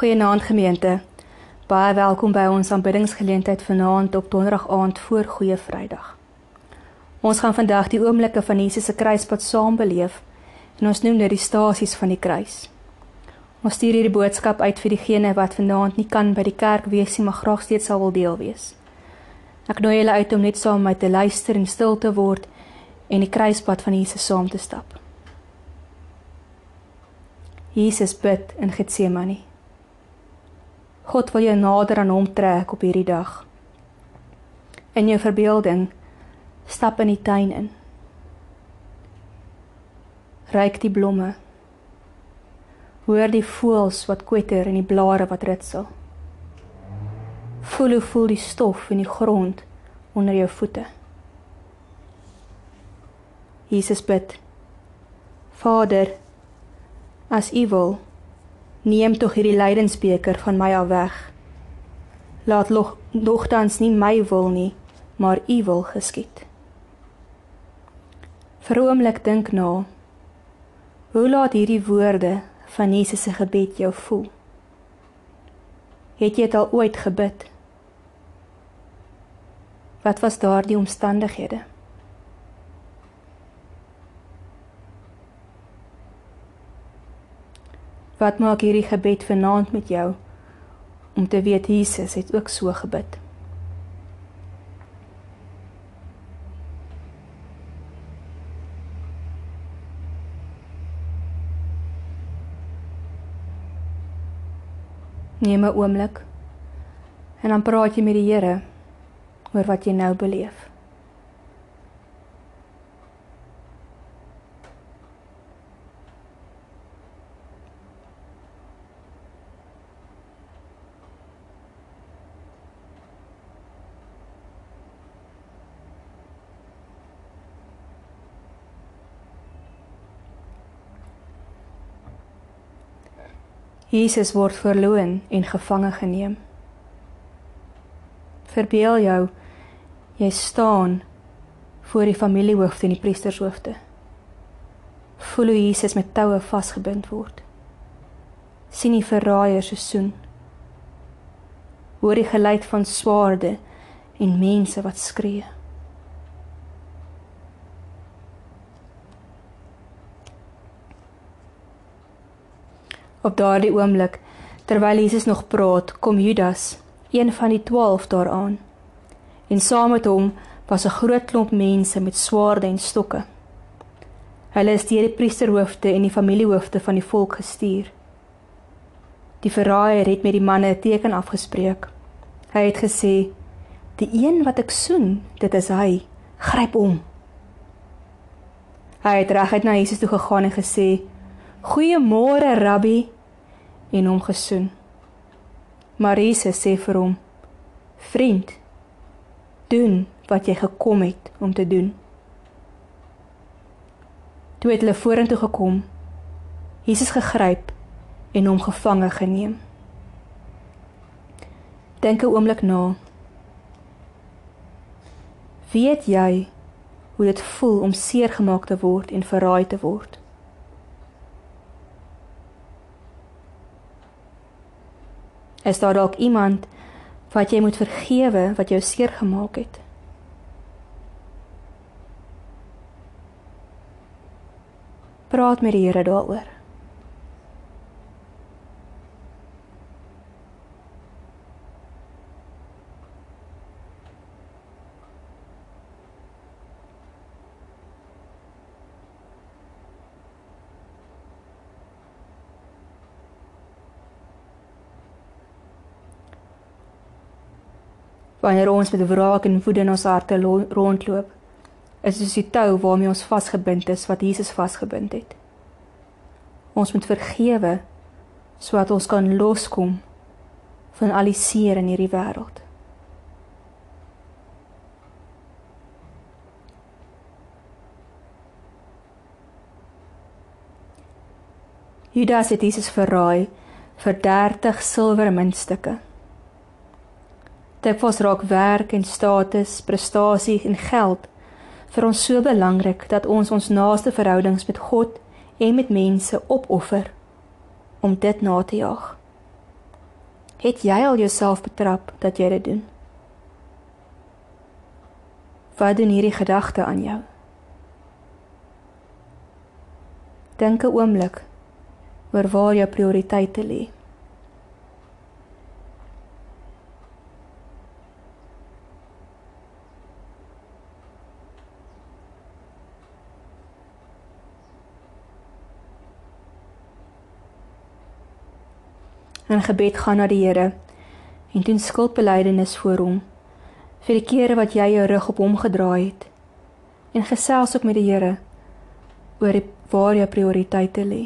Goeienaand gemeente. Baie welkom by ons aanbiddingsgeleentheid vanaand op Donderdag aand voor Goeie Vrydag. Ons gaan vandag die oomblikke van Jesus se kruispad saam beleef en ons noem dit die stasies van die kruis. Ons stuur hierdie boodskap uit vir diegene wat vanaand nie kan by die kerk wees nie, maar graag steeds sal wil deel wees. Ek nooi julle uit om net saam met my te luister en stil te word en die kruispad van Jesus saam te stap. Jesus bid in Getsemane. God wil jou nader aan hom trek op hierdie dag. In jou verbeelding stap in die tuin in. Ryk die blomme. Hoor die voëls wat kwetter en die blare wat ritsel. Voel hoe voel die stof in die grond onder jou voete. Jesus bid. Vader, as U wil, Neem tog hierdie lydensbeker van my af weg. Laat nogtans nie my wil nie, maar U wil geskied. Vir 'n oomblik dink na. Hoe laat hierdie woorde van Jesus se gebed jou voel? Het jy dit al ooit gebid? Wat was daardie omstandighede? Wat maak hierdie gebed vanaand met jou om te weet Jesus het ook so gebid? Neem 'n oomblik en dan praat jy met die Here oor wat jy nou beleef. Jesus word verloon en gevange geneem. Verbeel jou jy staan voor die familiehoofde en die priestershoofde. Voel hoe Jesus met toue vasgebind word. sien die verraaier se soen. Hoor die geluid van swaarde en mense wat skree. Op daardie oomblik, terwyl Jesus nog praat, kom Judas, een van die 12 daaraan. En saam met hom was 'n groot klomp mense met swaarde en stokke. Hulle is deur die priesterhoofde en die familiehoofde van die volk gestuur. Die verraaier het met die manne 'n teken afgespreek. Hy het gesê: "Die een wat ek soen, dit is hy. Gryp hom." Hy het reguit na Jesus toe gegaan en gesê: "Goeiemôre, Rabbi," en hom gesoen. Maar Jesus sê vir hom: "Vriend, doen wat jy gekom het om te doen." Toe het hulle vorentoe gekom. Jesus gegryp en hom gevange geneem. Dink 'n oomblik na. Weet jy hoe dit voel om seer gemaak te word en verraai te word? Is daar dalk iemand wat jy moet vergewe wat jou seer gemaak het? Praat met die Here daaroor. Wanneer ons met wraak en woede in ons harte rondloop. Is dit die tou waarmee ons vasgebind is wat Jesus vasgebind het. Ons moet vergewe sodat ons kan loskom van al die seer in hierdie wêreld. Judas het Jesus verraai vir 30 silwer muntstukke. Dit was raak werk en status, prestasie en geld vir ons so belangrik dat ons ons naaste verhoudings met God en met mense opoffer om dit na te jaag. Het jy al jouself betrap dat jy dit doen? Wat doen hierdie gedagte aan jou? Dink 'n oomblik oor waar jou prioriteite lê. In gebed gaan na die Here en doen skuldbelydenis voor hom vir die kere wat jy jou rug op hom gedraai het. En gesels ook met die Here oor die, waar jou prioriteite lê.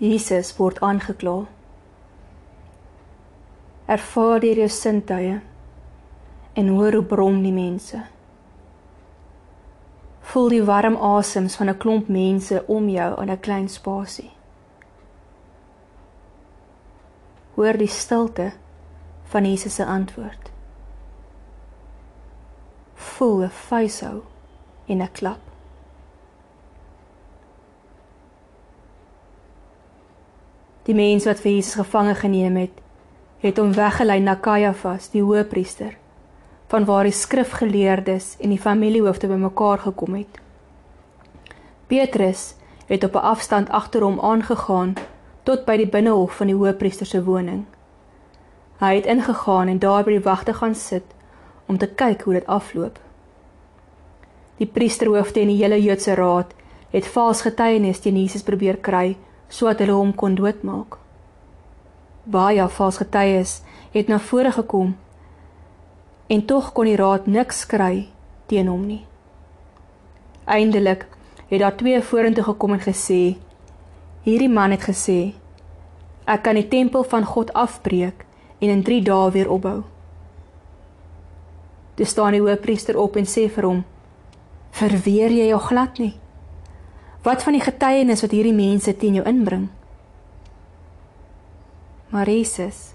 Jesus word aangekla. Ervaar deur jou sintuie en hoor hoe brom die mense. Voel die warm asems van 'n klomp mense om jou in 'n klein spasie. Hoor die stilte van Jesus se antwoord. Voel 'n vuishou en 'n klap. Die mense wat vir Jesus gevange geneem het, het hom weggelei na Kajafas, die hoëpriester, van waar die skrifgeleerdes en die familiehoofde bymekaar gekom het. Petrus het op 'n afstand agter hom aangegaan tot by die binnehof van die hoëpriester se woning. Hy het ingegaan en daar by die wagte gaan sit om te kyk hoe dit afloop. Die priesterhoofde en die hele Joodse raad het vals getuienis teen Jesus probeer kry sodat hulle hom kon doodmaak. Baie vals getuies het na vore gekom en tog kon die raad niks kry teen hom nie. Eindelik het daar twee vorentoe gekom en gesê: "Hierdie man het gesê: Ek kan die tempel van God afbreek en in 3 dae weer opbou." Dis staan die hoofpriester op en sê vir hom: "Verweer jy jou glad nie?" Wat van die getuienis wat hierdie mense teen jou inbring? Maar Jesus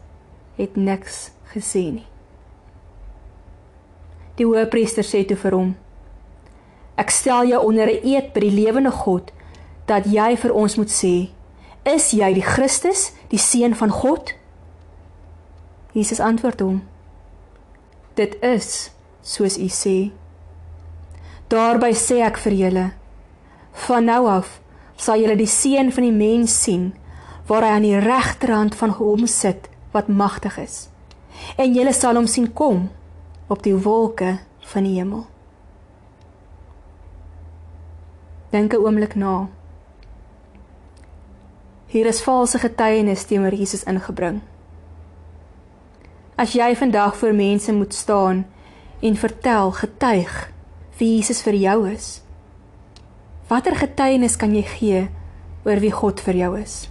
het niks gesê nie. Die hoëpriester sê toe vir hom: Ek stel jou onder 'n eed by die lewende God dat jy vir ons moet sê: Is jy die Christus, die seun van God? Jesus antwoord hom: Dit is soos u sê. Daarby sê ek vir julle: Van nou af sal julle die seun van die mens sien waar hy aan die regterhand van hom sit wat magtig is. En julle sal hom sien kom op die wolke van die hemel. Dink 'n oomblik na. Hier is valse getuienis teenoor Jesus ingebring. As jy vandag voor mense moet staan en vertel, getuig wie Jesus vir jou is, Watter getuienis kan jy gee oor wie God vir jou is?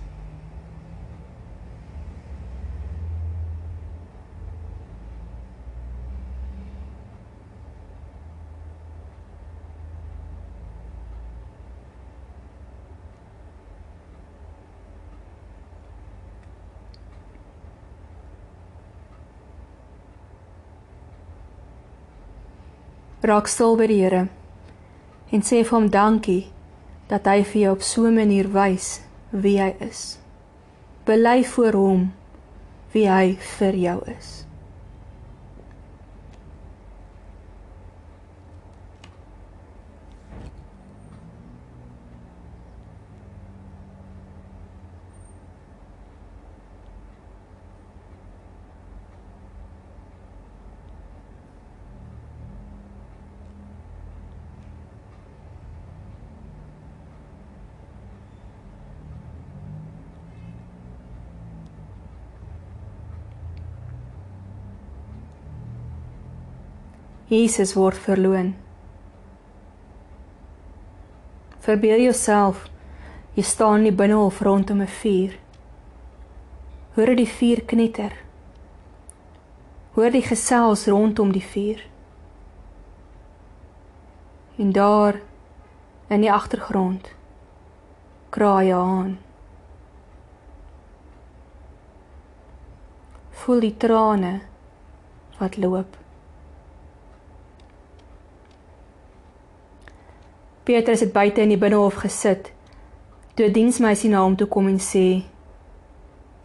Raak stil by die Here en sê vir hom dankie dat hy vir jou op so 'n manier wys wie hy is. Bely voor hom wie hy vir jou is. Jesus word verloon. Verbeel jouself jy staan in die binnehof rondom 'n vuur. Hoor dit die vuur knetter. hoor die gesels rondom die vuur. En daar in die agtergrond kraai 'n haan. Voel die trane wat loop. Petrus het buite in die binnehof gesit. Toe 'n diensmeisie na hom toe kom en sê: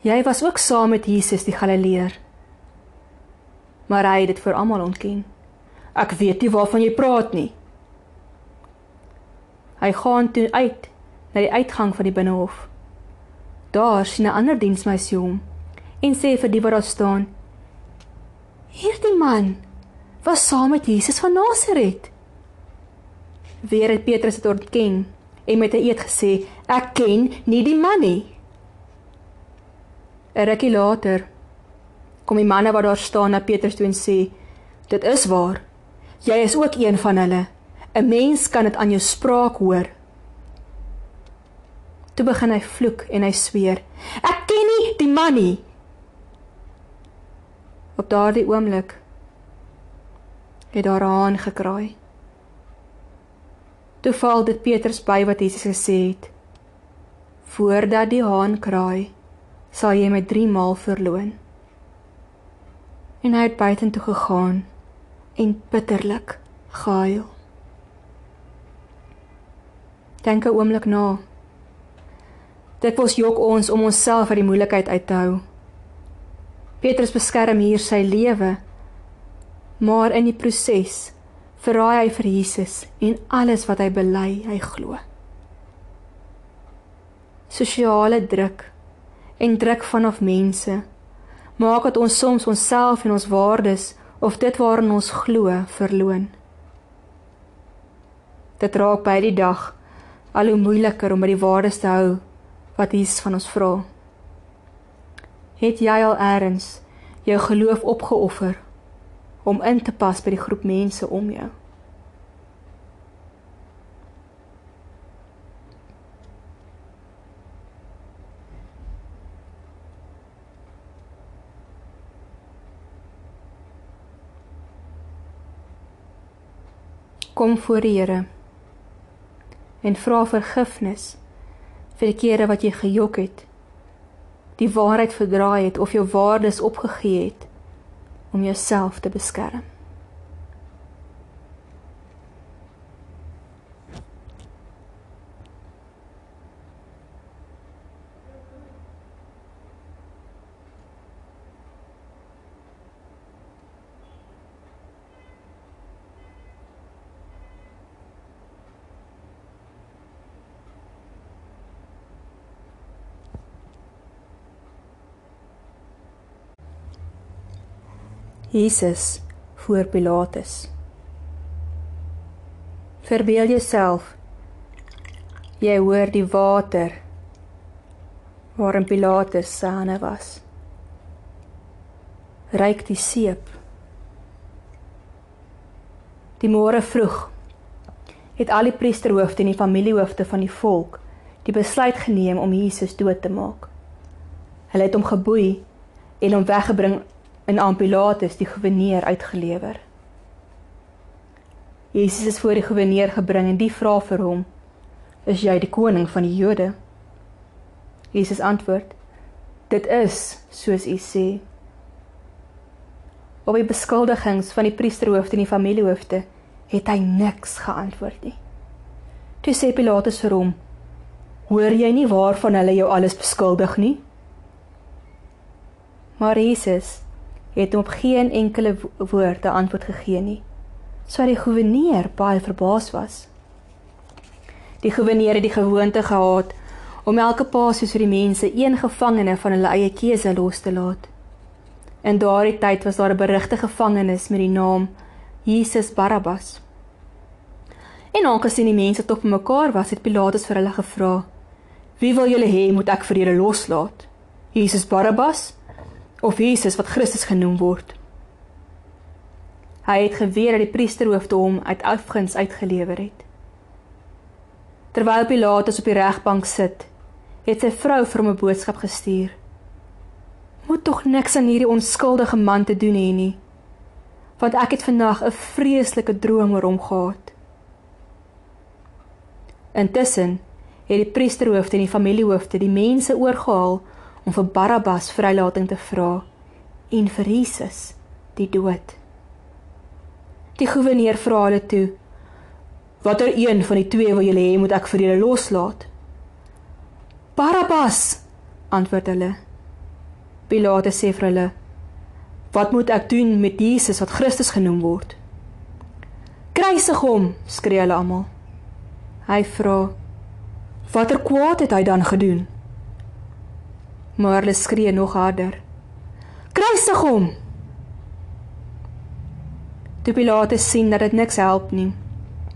"Jy was ook saam met Jesus die Galileer." Maar hy het dit vir almal ontken. "Ek weet nie waarvan jy praat nie." Hy gaan toe uit na die uitgang van die binnehof. Daar sien 'n ander diensmeisie hom en sê vir die wat daar staan: "Hierdie man was saam met Jesus van Nasaret." Weer het Petrus dit ontken en met 'n eed gesê: "Ek ken nie die man nie." 'n Rukkie later kom die manne wat daar staan na Petrus toe en sê: "Dit is waar. Jy is ook een van hulle. 'n Mens kan dit aan jou spraak hoor." Toe begin hy vloek en hy sweer: "Ek ken nie die man nie." Op daardie oomblik het daar 'n haan gekraai. Toe val dit Petrus by wat Jesus gesê het: Voordat die haan kraai, sal jy my 3 maal verloon. En hy het buitentoe gegaan en bitterlik gehuil. Dink 'n oomblik na. Dit was jok ons om onsself uit die moeilikheid uit te hou. Petrus beskerm hier sy lewe, maar in die proses verraai hy vir Jesus en alles wat hy bely, hy glo. Sosiale druk en druk vanaf mense maak dat ons soms onsself en ons waardes of dit waarin ons glo verloon. Dit raak by die dag al hoe moeiliker om by die waardes te hou wat Jesus van ons vra. Het jy al eers jou geloof opgeoffer om in te pas by die groep mense om jou. Kom voor die Here en vra vergifnis vir die kere wat jy gejok het, die waarheid verdraai het of jou waardes opgegee het om jouself te beskerm. Jesus voor Pilatus. Verbeel jouself jy hoor die water waarin Pilatus se hande was. Ryk die seep. Die môre vroeg het al die priesterhoofde en die familiehoofde van die volk die besluit geneem om Jesus dood te maak. Hulle het hom geboei en hom weggebring in aan Pilatus die goewerneur uitgelewer. Jesus is voor die goewerneur gebring en die vra vir hom: "Is jy die koning van die Jode?" Jesus antwoord: "Dit is soos u sê." Op die beskuldigings van die priesterhoofde en die familiehoofde het hy niks geantwoord nie. Toe sê Pilatus vir hom: "Hoor jy nie waarvan hulle jou alles beskuldig nie?" Maar Jesus het hom op geen enkele woord 'n antwoord gegee nie. So die goewerneur baie verbaas was. Die goewerneur het die gewoonte gehad om elke Paasfees vir die mense een gevangene van hulle eie keuse los te laat. In daardie tyd was daar 'n berigte gevangenes met die naam Jesus Barabbas. En aangesien die mense tot mekaar was, het Pilatus vir hulle gevra: "Wie wil julle hê moet ek vir julle loslaat? Jesus Barabbas of Jesus wat Christus genoem word. Hy het geweet dat die priesterhoofde hom uit afguns uitgelewer het. Terwyl Pilatus op die regbank sit, het sy vrou vir hom 'n boodskap gestuur. Moet tog niks aan hierdie onskuldige man te doen hê nie. Want ek het vandag 'n vreeslike droom oor hom gehad. Intussen het die priesterhoofde en die familiehoofde die mense oorgehaal om vir Barabbas vrylating te vra en vir Jesus die dood. Die goewerneur vra hulle toe: "Watter een van die twee wil julle hê moet ek vir julle loslaat?" "Barabbas," antwoord hulle. Pilatus sê vir hulle: "Wat moet ek doen met Jesus wat Christus genoem word?" "Kruisig hom," skree hulle almal. Hy vra: "Watter kwaad het hy dan gedoen?" Maar hulle skree nog harder: "Kruisig hom!" Toe Pilatus sien dat dit niks help nie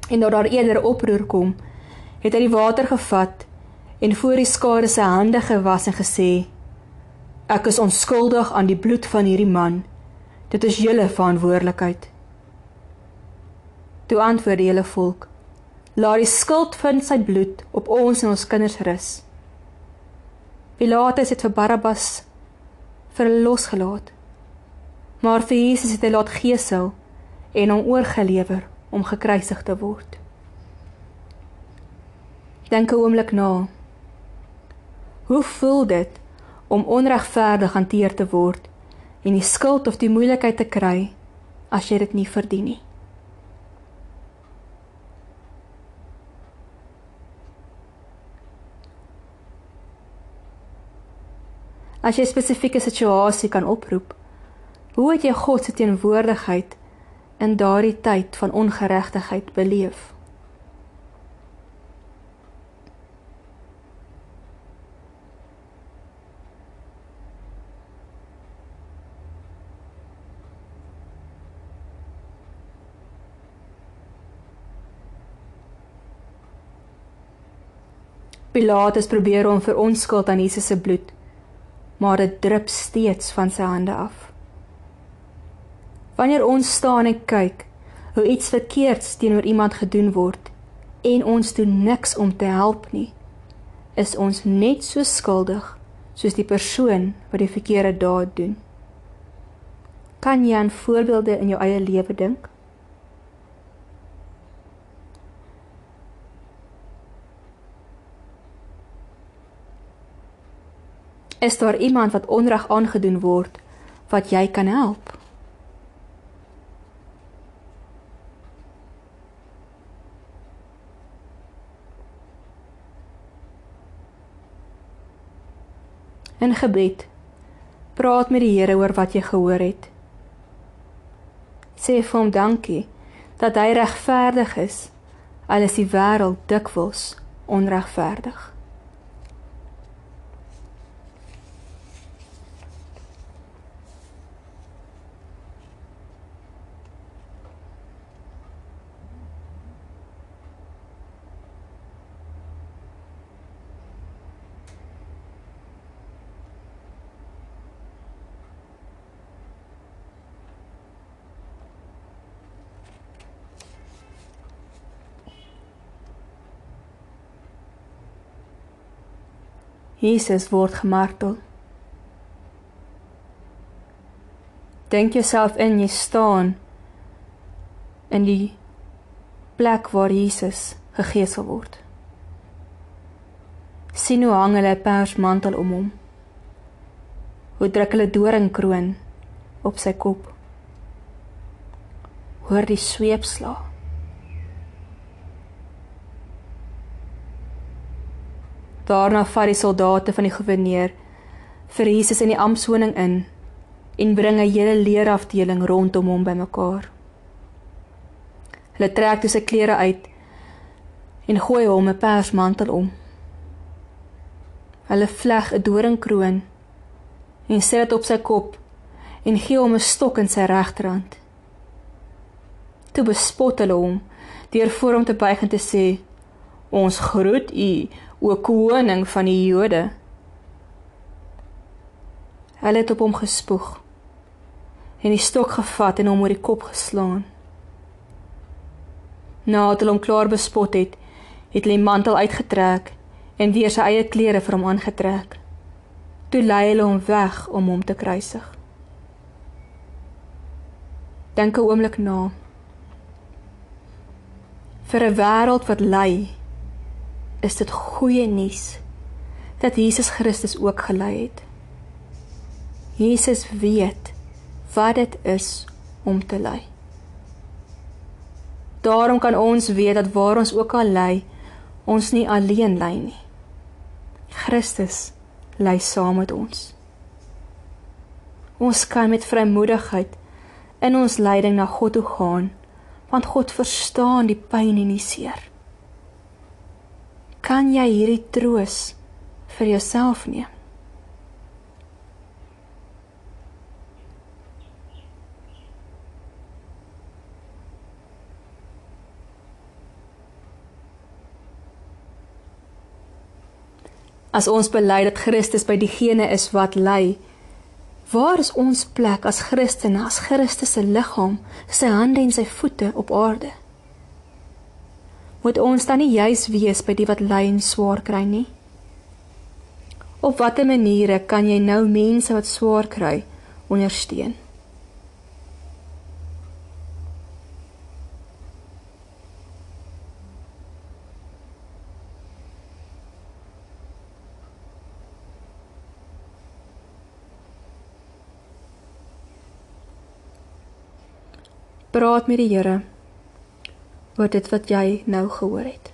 en dat daar eerder oproer kom, het hy die water gevat en voor die skare se hande gewas en gesê: Ek is onskuldig aan die bloed van hierdie man. Dit is julle verantwoordelikheid. Toe antwoord die hele volk: Laat die skuld van sy bloed op ons en ons kinders rus. Pilatus het vir Barabbas verlosgelaat. Maar vir Jesus het hy laat gesel en hom oorgelewer om gekruisig te word. Dink 'n oomblik na. Hoe voel dit om onregverdig hanteer te word en die skuld of die moeilikheid te kry as jy dit nie verdien nie? As jy 'n spesifieke situasie kan oproep, hoe het jy God se teenwoordigheid in daardie tyd van ongeregtigheid beleef. Pilatus probeer om vir ons skuld aan Jesus se bloed, maar dit drup steeds van sy hande af. Wanneer ons staan en kyk hoe iets verkeerds teenoor iemand gedoen word en ons doen niks om te help nie, is ons net so skuldig soos die persoon wat die verkeerde daad doen. Kan jy aan voorbeelde in jou eie lewe dink? Is daar iemand wat onreg aangedoen word wat jy kan help? in gebed. Praat met die Here oor wat jy gehoor het. Sê vir hom dankie dat hy regverdig is al is die wêreld dikwels onregverdig. Jesus word gemartel. Dink jouself in jy staan in die plek waar Jesus gegeesel word. Sien hoe hang hulle 'n persmantel om hom. Hoe druk hulle doringkroon op sy kop. Hoor die sweepslag. Daarna vat die soldate van die goewerneur vir Jesus in die amptswoning in en bring 'n hele leerafdeling rondom hom bymekaar. Hulle trek dus sy klere uit en gooi hom 'n persmantel om. Hulle vleg 'n doringkroon en sit dit op sy kop en gee hom 'n stok in sy regterhand. Toe bespot hulle hom deur voor hom te buig en te sê: "Ons groet u, o koning van die Jode. Hulle het op hom gespoeg en die stok gevat en hom oor die kop geslaan. Nadat hulle hom klaar bespot het, het hulle die mantel uitgetrek en weer sy eie klere vir hom aangetrek. toe lei hulle hom weg om hom te kruisig. Dink 'n oomblik na. Vir 'n wêreld wat ly, is dit goeie nuus dat Jesus Christus ook gelei het. Jesus weet wat dit is om te ly. Daarom kan ons weet dat waar ons ook al ly, ons nie alleen ly nie. Christus ly saam met ons. Ons kan met vrymoedigheid in ons lyding na God toe gaan, want God verstaan die pyn en die seer. Kan jy hierdie troos vir jouself neem? As ons bely dat Christus by diegene is wat ly, waar is ons plek as Christene, as Christus se liggaam, sy hande en sy voete op aarde? Moet ons dan nie juis wees by die wat ly en swaar kry nie? Op watter maniere kan jy nou mense wat swaar kry ondersteun? praat met die Here oor dit wat jy nou gehoor het.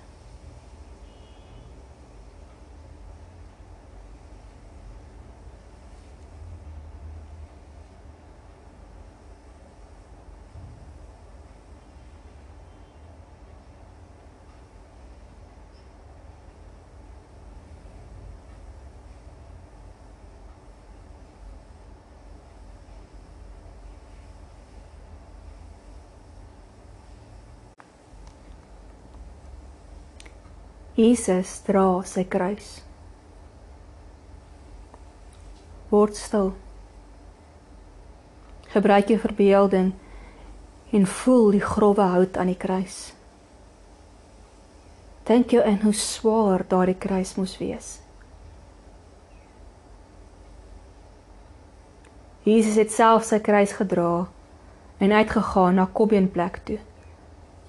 Jesus dra sy kruis. Word stil. Gebruik jou verbeelding en voel die grouwe hout aan die kruis. Dink jou in hoe swaar daardie kruis moes wees. Jesus het self sy kruis gedra en uitgegaan na Kobbeenplek toe,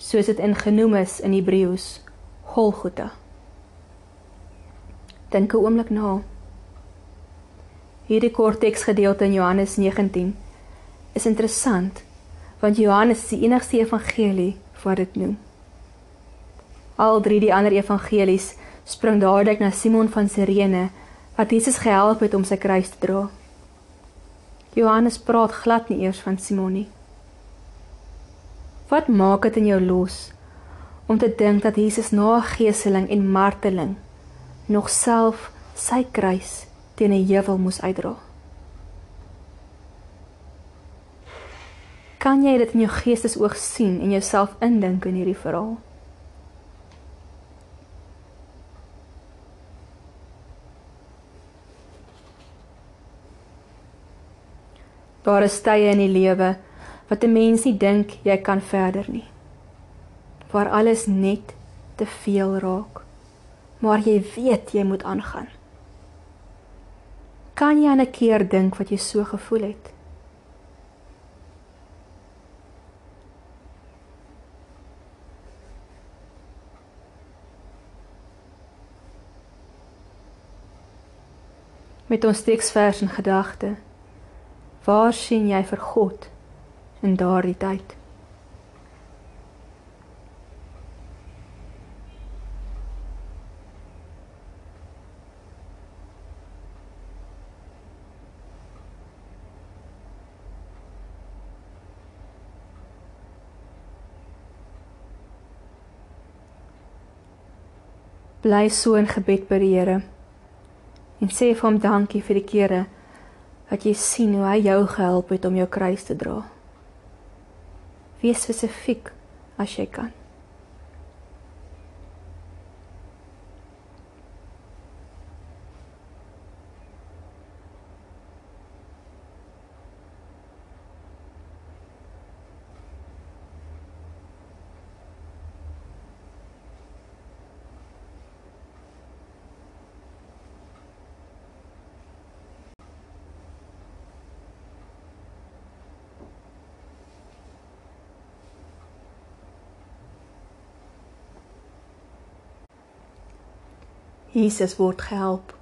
soos dit ingenoem is in Hebreëus, Golgotha. Dink 'n oomblik na. Hierdie kort teksgedeelte in Johannes 19 is interessant want Johannes is die enigste evangelie wat dit noem. Al drie die ander evangelies spring dadelik na Simon van Sirene wat Jesus gehelp het om sy kruis te dra. Johannes praat glad nie eers van Simon nie. Wat maak dit in jou los om te dink dat Jesus na geeseling en marteling nog self sy kruis teen 'n heuwel moes uitdra. Kan jy dit in jou geestesoog sien en jouself indink in hierdie verhaal? Daar is tye in die lewe wat 'n mens nie dink jy kan verder nie. Waar alles net te veel raak maar jy weet jy moet aangaan. Kan jy aan 'n keer dink wat jy so gevoel het? Met ons teksvers in gedagte, waar sien jy vir God in daardie tyd? Bly so in gebed by die Here en sê vir hom dankie vir die kere wat jy sien hoe hy jou gehelp het om jou kruis te dra. Wees spesifiek as jy kan. Jesus word gehelp.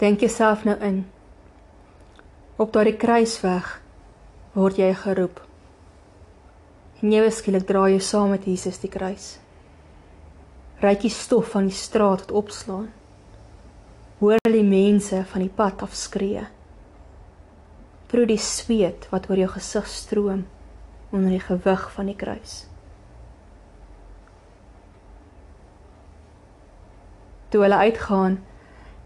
Dink jouself nou in. Op daardie kruisweg word jy geroep. En jy skielik dra jy saam met Jesus die kruis. Ryk die stof van die straat wat opslaan. Hoor die mense van die pad af skree. Proe die sweet wat oor jou gesig stroom onder die gewig van die kruis. Toe hulle uitgaan,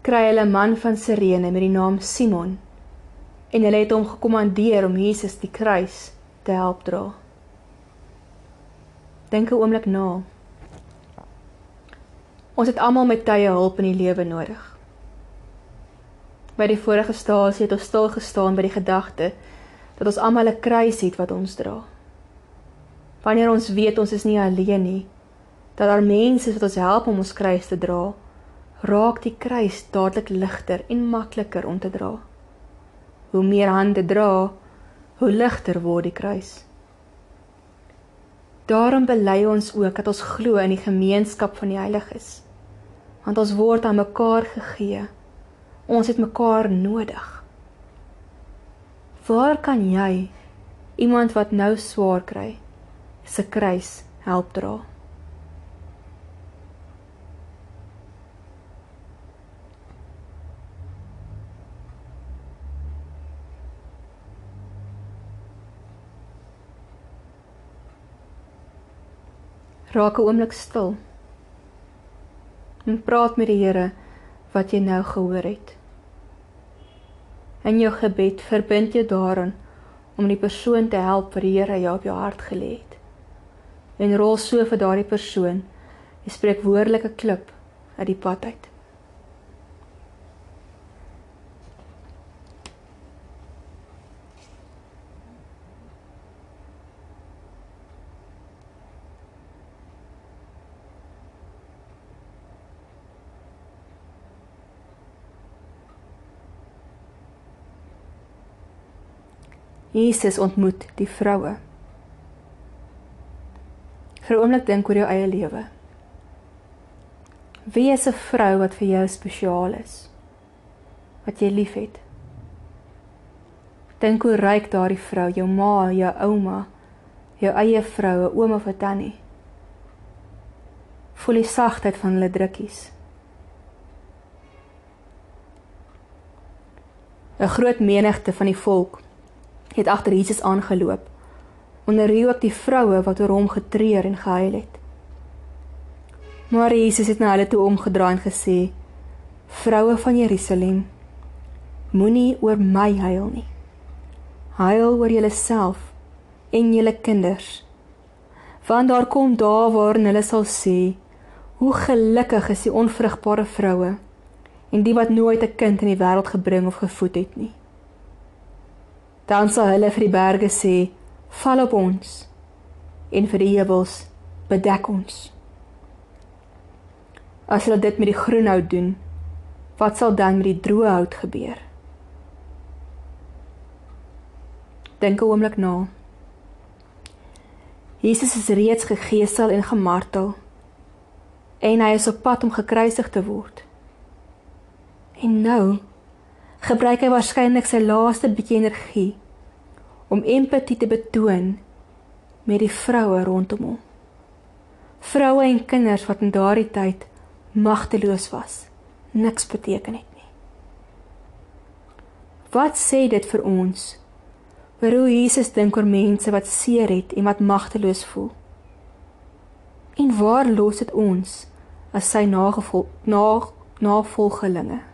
kry hulle 'n man van Sirene met die naam Simon en hulle het hom gekommandeer om Jesus die kruis te help dra. Dink 'n oomblik na. Ons het almal met tye hulp in die lewe nodig. By die vorige stasie het ons stil gestaan by die gedagte dat ons almal 'n kruis het wat ons dra. Wanneer ons weet ons is nie alleen nie, dat daar mense is wat ons help om ons kruis te dra, raak die kruis dadelik ligter en makliker om te dra. Hoe meer hande dra, hoe ligter word die kruis. Daarom bely ons ook dat ons glo in die gemeenskap van die heiliges. Want ons word aan mekaar gegee. Ons het mekaar nodig. Waar kan jy iemand wat nou swaar kry, se kruis help dra? Raak 'n oomblik stil. En praat met die Here wat jy nou gehoor het. In jou gebed verbind jy daaraan om die persoon te help wat die Here jou op jou hart gelê het. En rol so vir daardie persoon 'n spreekwoordelike klip uit die pad uit. Jesus ontmoet die vroue. Vir 'n oomblik dink oor jou eie lewe. Wie is 'n vrou wat vir jou spesiaal is? Wat jy liefhet? Dink hoe ryk daardie vrou, jou ma, jou ouma, jou eie vroue, ouma of tannie. Voel die sagtheid van hulle drukkies. 'n Groot menigte van die volk het agter Jesus aangeloop. Onder wie ook die vroue wat oor hom getreur en gehuil het. Maar Jesus het na hulle toe omgedraai en gesê: "Vroue van Jerusalem, moenie oor my huil nie. Huil oor julleself en julle kinders. Want daar kom dae waarin hulle sal sê: Hoe gelukkig is die onvrugbare vroue en die wat nooit 'n kind in die wêreld gebring of gevoed het nie." Dan sal hulle vir die berge sê val op ons. En vir die heuwels bedek ons. As hulle dit met die groen hout doen wat sal dan met die droë hout gebeur? Dink 'n oomblik na. Jesus is reeds gegeesel en gemartel en hy is op pad om gekruisig te word. En nou gebruik hy waarskynlik sy laaste bietjie energie om empatie te betoon met die vroue rondom hom. Vroue en kinders wat in daardie tyd magteloos was, niks beteken het nie. Wat sê dit vir ons? Oor hoe Jesus dink oor mense wat seer het en wat magteloos voel? En waar los dit ons as sy nagevolg na navolgelinge?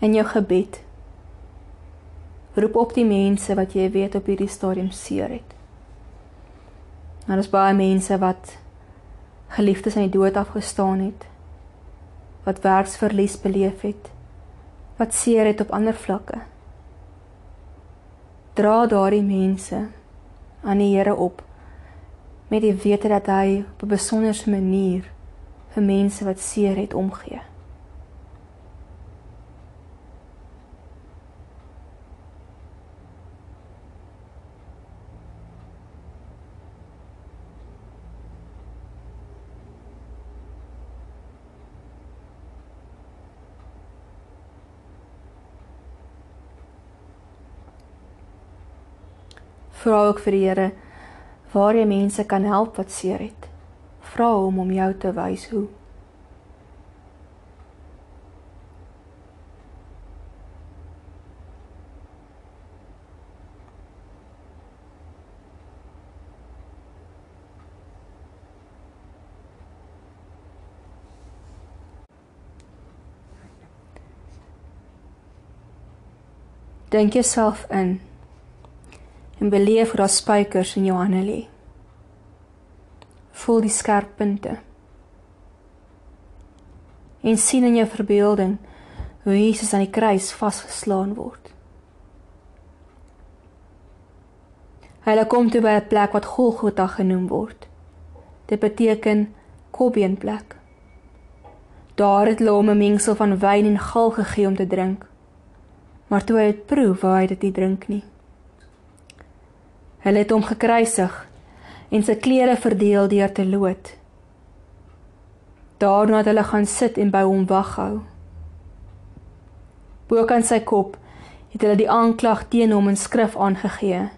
In jou gebed. Roep op die mense wat jy weet op hierdie stadium seer het. Daar is baie mense wat geliefdes aan die dood afgestaan het. Wat werksverlies beleef het. Wat seer het op ander vlakke. Dra daardie mense aan die Here op met die wete dat hy op 'n besonderse manier vir mense wat seer het omgee. Vra ook vir die Here waar jy mense kan help wat seer het. Vra hom om jou te wys hoe. Dink jouself in en beleef hoe daar spykers in jou hande lê. Voel die skerp punte. En sien in jou verbeelding hoe Jesus aan die kruis vasgeslaan word. Hulle kom toe by 'n plek wat Golgotha genoem word. Dit beteken kobbeenplek. Daar het hulle hom 'n mengsel van wyn en gal gegee om te drink. Maar toe hy dit proe, wou hy dit nie drink nie. Hulle het hom gekruisig en sy klere verdeel deur te lood. Daarna het hulle gaan sit en by hom waghou. Bokant sy kop het hulle die aanklag teen hom in skrif aangegee.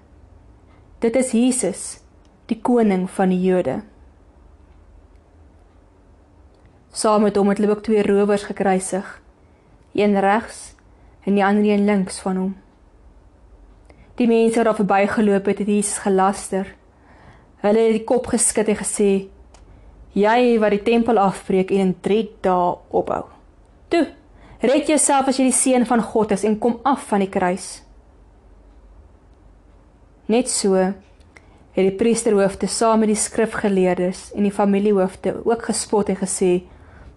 Dit is Jesus, die koning van die Jode. Saam met hom het hulle ook twee rowers gekruisig, een regs en die ander een links van hom. Die mense wat daar verbygeloop het, het Jesus gelaster. Hulle het die kop geskud en gesê: "Jy wat die tempel afbreek en in 3 dae opbou. Toe, red jouself as jy die seun van God is en kom af van die kruis." Net so het die priesterhoofde saam met die skrifgeleerdes en die familiehoofde ook gespot en gesê: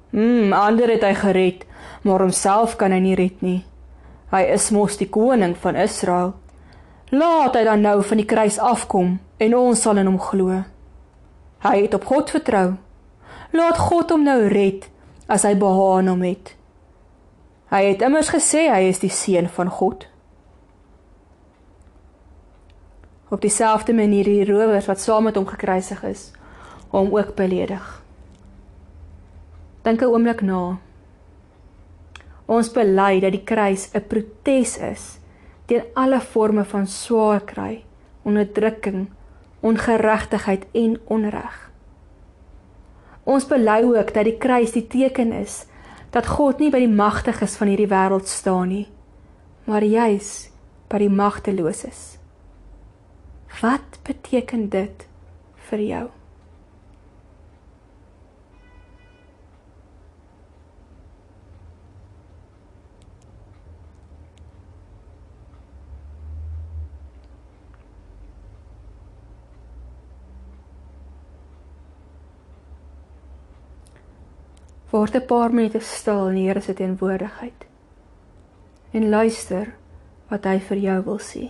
"Mmm, ander het hy gered, maar homself kan hy nie red nie. Hy is mos die koning van Israel." Laat hy dan nou van die kruis afkom en ons sal in hom glo. Hy het op God vertrou. Laat God hom nou red as hy behaan hom het. Hy het immers gesê hy is die seun van God. Op dieselfde manier die rowers wat saam met hom gekruisig is, hom ook beledig. Dink 'n oomblik na. Ons bely dat die kruis 'n protes is teen alle forme van swaar kry, onderdrukking, ongeregtigheid en onreg. Ons bely ook dat die kruis die teken is dat God nie by die magtiges van hierdie wêreld staan nie, maar juis by die magteloses. Wat beteken dit vir jou? Word 'n paar minute stil in die Here se teenwoordigheid en luister wat hy vir jou wil sê.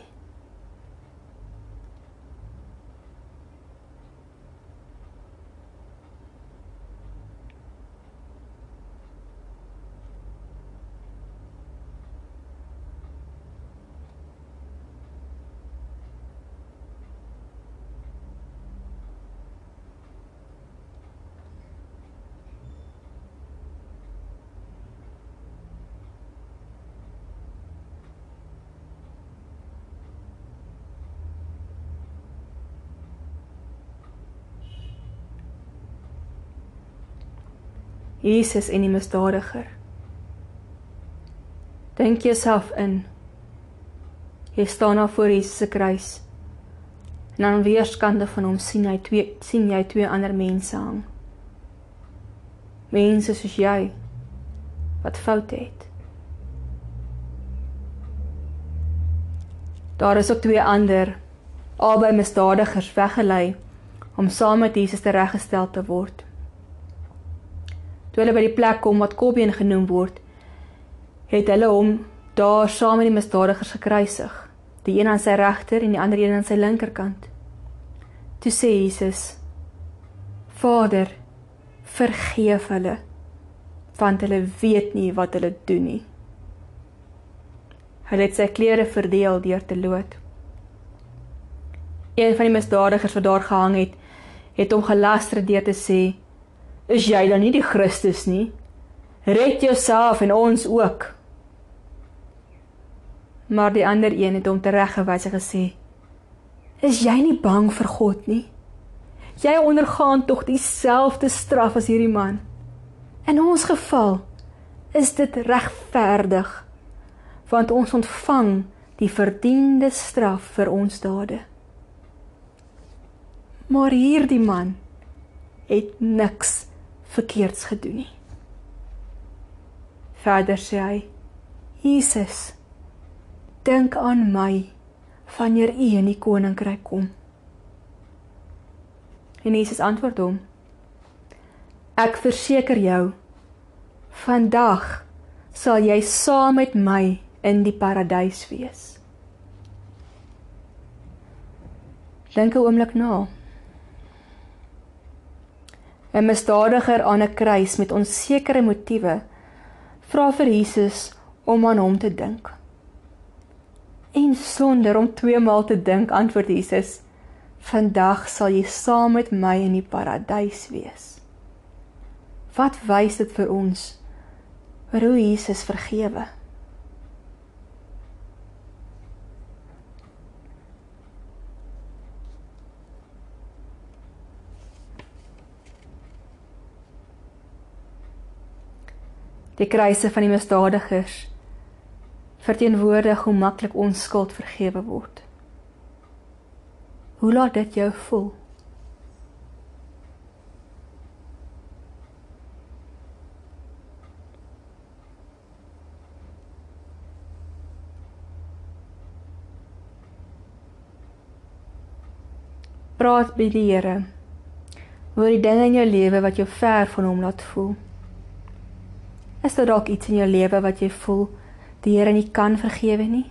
Jesus en die misdadiger. Dink jouself in. Jy staan daar voor Jesus se kruis. En aan weerskante van hom sien hy twee sien jy twee ander mense hang. Mense soos jy wat foute het. Daar is ook twee ander albei misdadigers weggelei om saam met Jesus te reggestel te word. Toe hulle by die plek kom wat Kobbeen genoem word, het hulle hom daar saam met die misdadigers gekruisig, die een aan sy regter en die ander een aan sy linkerkant. Toe sê Jesus: Vader, vergeef hulle, want hulle weet nie wat hulle doen nie. Hulle het sy klere verdeel deur te lood. Een van die misdadigers wat daar gehang het, het hom gelaster deur te sê: "Is jy dan nie die Christus nie? Red jouself en ons ook." Maar die ander een het hom tereggewys en gesê: "Is jy nie bang vir God nie? Jy ondergaan tog dieselfde straf as hierdie man. In ons geval is dit regverdig, want ons ontvang die verdiende straf vir ons dade." Maar hierdie man het niks verkeerds gedoen nie. Verder sê hy: Jesus, dink aan my wanneer U in die koninkryk kom. En Jesus antwoord hom: Ek verseker jou, vandag sal jy saam met my in die paradys wees. Dink 'n oomblik na. Nou. 'n misdadiger aan 'n kruis met onsekere motiewe vra vir Jesus om aan hom te dink. En sonder om twee maal te dink, antwoord Jesus: "Vandag sal jy saam met my in die paradys wees." Wat wys dit vir ons oor hoe Jesus vergewe? Die kruise van die misdadigers verteenwoordig hoe maklik ons skuld vergewe word. Hoe laat dit jou voel? Praat by die Here oor die dinge in jou lewe wat jou ver van hom laat voel. Is daar dalk iets in jou lewe wat jy voel die Here nie kan vergewe nie?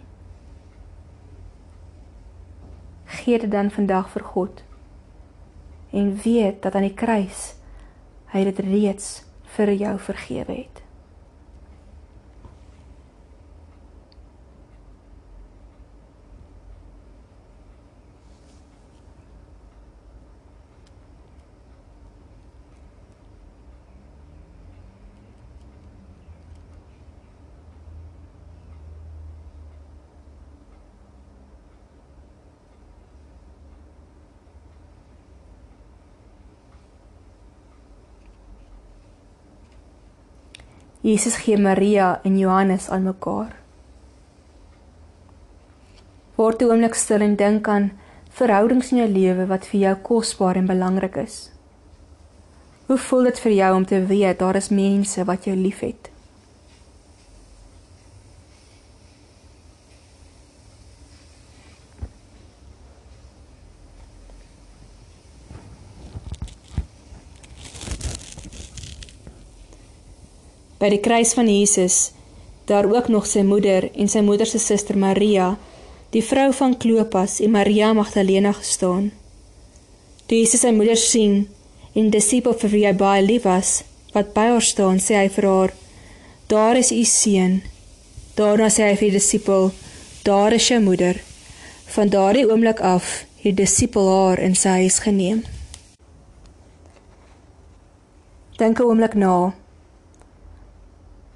Gee dit dan vandag vir God. En weet dat aan die kruis hy dit reeds vir jou vergewe het. Jesus gee Maria en Johannes aan mekaar. Word 'n oomblik stil en dink aan verhoudings in jou lewe wat vir jou kosbaar en belangrik is. Hoe voel dit vir jou om te weet daar is mense wat jou liefhet? By die kruis van Jesus daar ook nog sy moeder en sy moeder se suster Maria, die vrou van Klopas en Maria Magdalena gestaan. Toe Jesus sy moeder sien en die disipel vir wie hy baie lief was, wat by haar staan, sê hy vir haar: "Daar is u seun." Daarna sê hy vir die disipel: "Daar is jou moeder." Van daardie oomblik af het die disipel haar in sy huis geneem. Dink 'n oomblik na.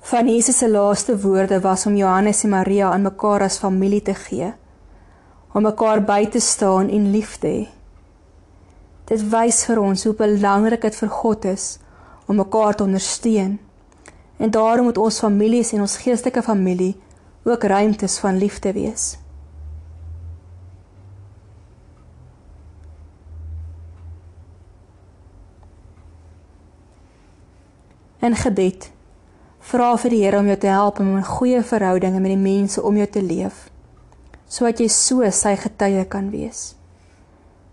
Van Jesus se laaste woorde was om Johannes en Maria aan mekaar as familie te gee, om mekaar by te staan en lief te hê. Dit wys vir ons hoe belangrik dit vir God is om mekaar te ondersteun. En daarom moet ons families en ons geestelike familie ook ruimtes van liefde wees. En gebed Vra vir die Here om jou te help om 'n goeie verhoudinge met die mense om jou te leef, sodat jy so sy getuie kan wees.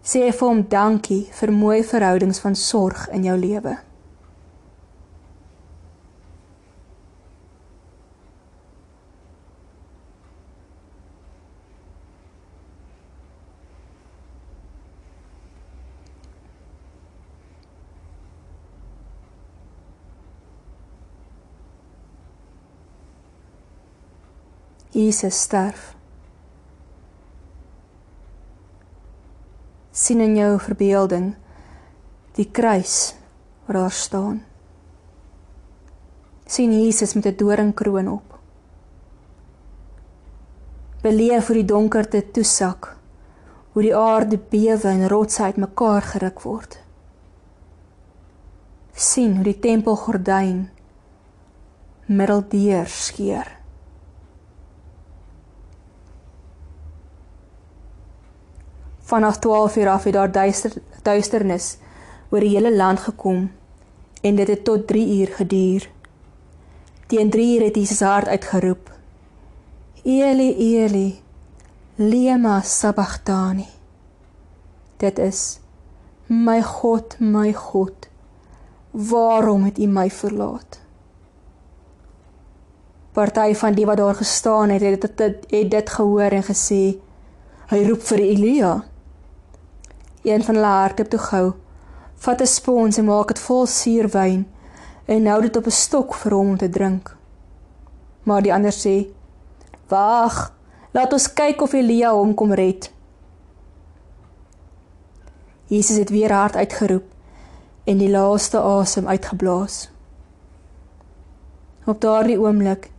Sê vir hom dankie vir mooi verhoudings van sorg in jou lewe. Jesus sterf. sien in jou verbeelding die kruis waar daar staan. sien Jesus met 'n doringkroon op. Beleef hoe die donkerte toesak, hoe die aarde bewe en rotse uitmekaar geruk word. sien hoe die tempelgordyn middeldeur skeur. Vanaf 12 uur af het daar duister duisternis oor die hele land gekom en dit het tot 3 uur geduur. Teen 3 uur het Jesus hard uitgeroep: Eli Eli lema sabachthani. Dit is: My God, my God, waarom het U my verlaat? Party van die wat daar gestaan het, het dit het dit gehoor en gesê: Hy roep vir Elia. Een van hulle hardloop toe gou, vat 'n spons en maak dit vol suurwyn en hou dit op 'n stok vir hom om te drink. Maar die ander sê: "Wag, laat ons kyk of Elia hom kom red." Jesus het weer hard uitgeroep en die laaste asem uitgeblaas. Op daardie oomblik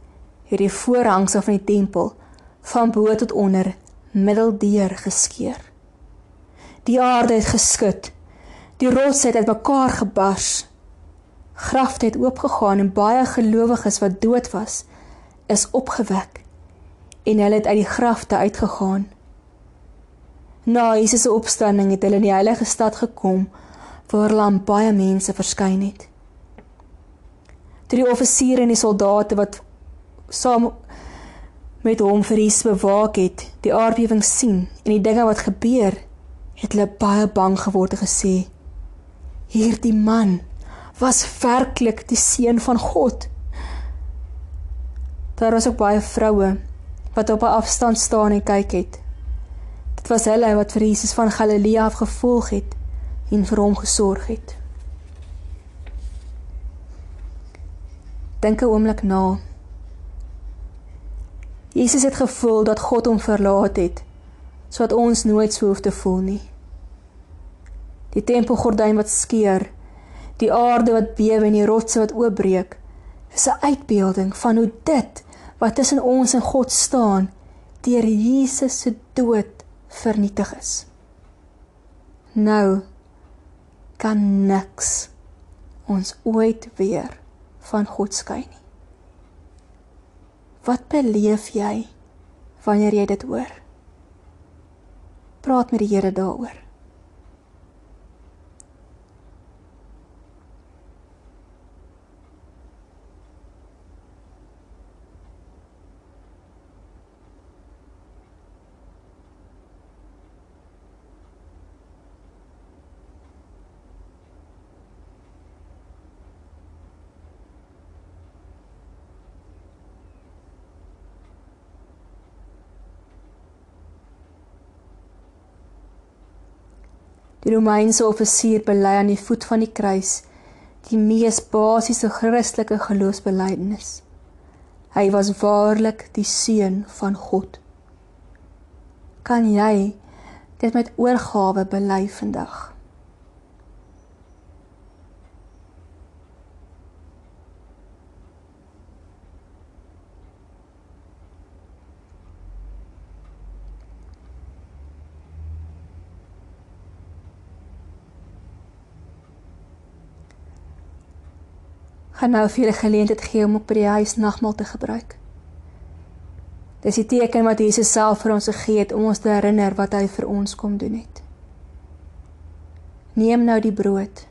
het die voorhangsel van die tempel van bo tot onder middeldeur geskeur. Die aarde het geskud. Die rots het uitmekaar gebars. Grafte het oopgegaan en baie gelowiges wat dood was, is opgewek en hulle het uit die grafte uitgegaan. Na Jesus se opstanding het hulle in die heilige stad gekom waar hulle baie mense verskyn het. Toe die offisiere en die soldate wat saam met hom vir Jesus bewaak het, die aardbewing sien en die dinge wat gebeur, het hulle baie bang geword en gesê: "Hierdie man was werklik die seun van God." Daar was ook baie vroue wat op 'n afstand staan en kyk het. Dit was hulle wat vir Jesus van Galilea af gevolg het en vir hom gesorg het. Dink 'n oomblik na. Jesus het gevoel dat God hom verlaat het sodat ons nooit so hoef te voel nie. Die tempelgordyn wat skeur, die aarde wat bewe en die rotse wat oopbreek, is 'n uitbeelding van hoe dit wat tussen ons en God staan, deur Jesus se dood vernietig is. Nou kan niks ons ooit weer van God skei nie. Wat beleef jy wanneer jy dit hoor? Praat met die Here daaroor. Die Romeinse offisier bely aan die voet van die kruis die mees basiese Christelike geloofsbelijdenis. Hy was waarlik die seun van God. Kan jy dit met oorgawe bely vandag? Gaan nou vir julle geleentheid gee om op by die huis nagmaal te gebruik. Dis die teken wat Jesus self vir ons gegee het om ons te herinner wat hy vir ons kom doen het. Neem nou die brood.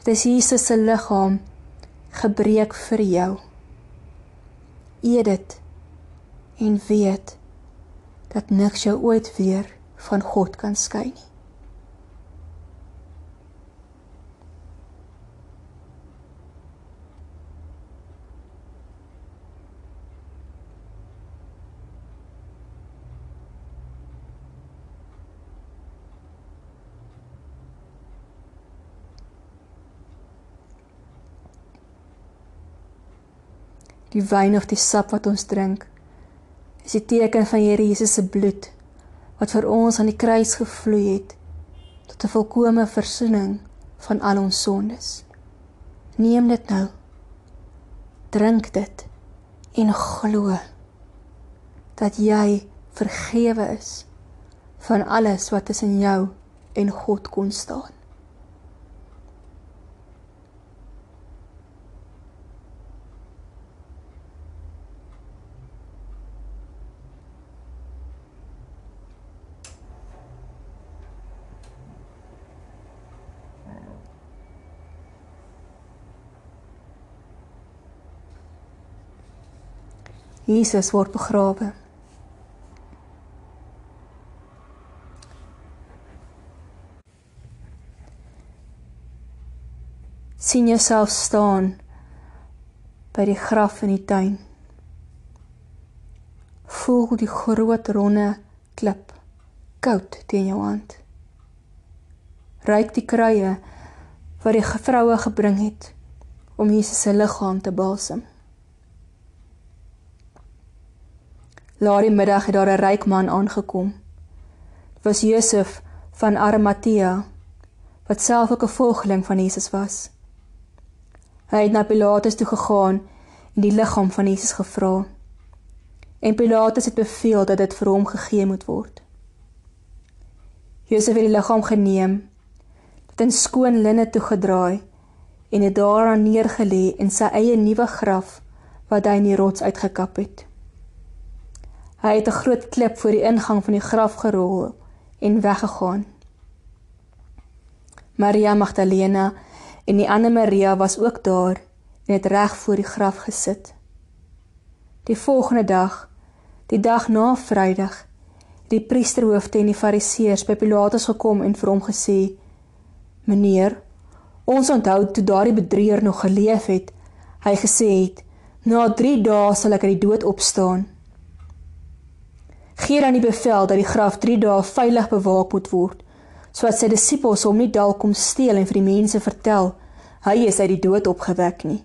Dit is Jesus se liggaam gebreek vir jou. Eet dit en weet dat niks jou ooit weer van God kan skei nie. Die wyn of die sap wat ons drink is die teken van Here Jesus se bloed wat vir ons aan die kruis gevloei het tot 'n volkomme verzoening van al ons sondes. Neem dit nou. Drink dit en glo dat jy vergewe is van alles wat tussen jou en God kon staan. Jesus word begrawe. sien jouself staan by die graf in die tuin. Voel die groot ronde klip koud teen jou hand. Ryk die kruie wat die vroue gebring het om Jesus se liggaam te balsem. Laat die middag het daar 'n ryk man aangekom. Dit was Josef van Arimatea wat self ook 'n volgeling van Jesus was. Hy het na Pilatus toe gegaan en die liggaam van Jesus gevra. En Pilatus het beveel dat dit vir hom gegee moet word. Josef het die liggaam geneem, dit in skoon linne toegedraai en dit daaraan neergelê in sy eie nuwe graf wat hy in die rots uitgekap het. Hy het 'n groot klip voor die ingang van die graf gerol en weggegaan. Maria Magdalena en die ander Maria was ook daar en het reg voor die graf gesit. Die volgende dag, die dag na Vrydag, het die priesterhoofde en die fariseërs by Pilatus gekom en vir hom gesê: "Meneer, ons onthou toe daardie bedrieger nog geleef het, hy gesê het: Na 3 dae sal ek uit die dood opstaan." Gee dan die bevel dat die graf 3 dae veilig bewaak moet word, sodat sy disippels hom nie dalk kom steel en vir die mense vertel hy is uit die dood opgewek nie.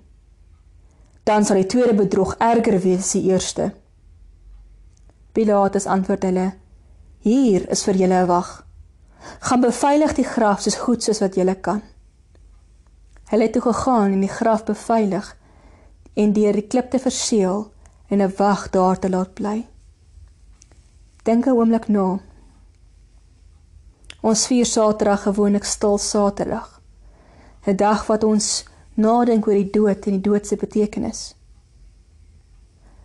Dan sal die tweede bedrog erger wees as die eerste. Pilatus antwoord hulle: Hier is vir julle 'n wag. Gaan beveilig die graf soos goed soos wat julle kan. Hulle het toe gegaan en die graf beveilig en deur die klip te verseël en 'n wag daar te laat bly. Dink 'n oomblik na. Ons vier Saterdag gewoonlik stil Saterdag. 'n Dag wat ons nadink oor die dood en die dood se betekenis.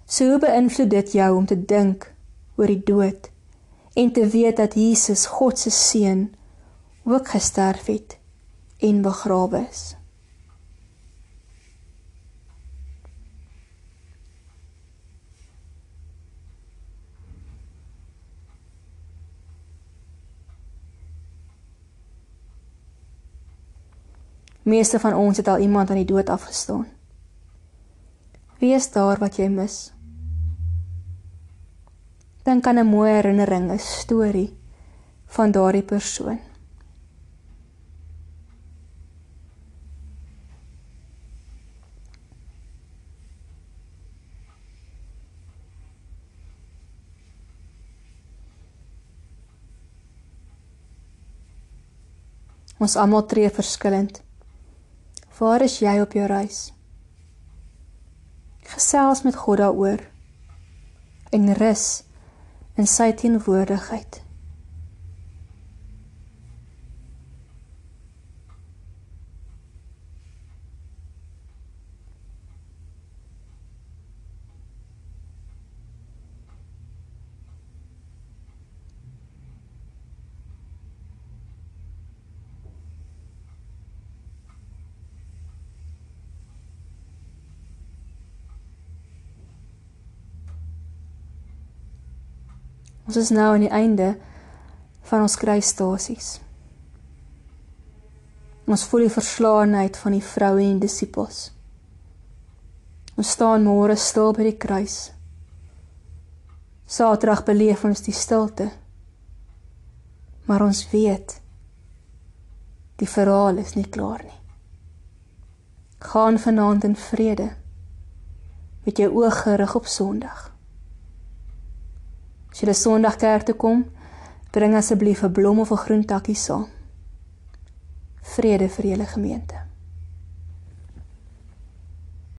So beïnvloed dit jou om te dink oor die dood en te weet dat Jesus, God se seun, ook gesterf het en begrawe is. Meeste van ons het al iemand aan die dood afgestaan. Wie is daar wat jy mis? Dink aan 'n mooi herinnering, 'n storie van daardie persoon. Ons almal tree verskillend. Waar is jy op jou reis? Gesels met God daaroor en rus in sy teenwoordigheid. Ons is nou aan die einde van ons kruisstasies. Ons voel die verslaanheid van die vroue en disippels. Ons staan môre stil by die kruis. Saterdag beleef ons die stilte. Maar ons weet die verhaal is nie klaar nie. Gaan vanaand in vrede met jou oë gerig op Sondag. As jy die Sondag kerk toe kom, bring asseblief 'n blom of 'n groen takkie saam. Vrede vir julle gemeente.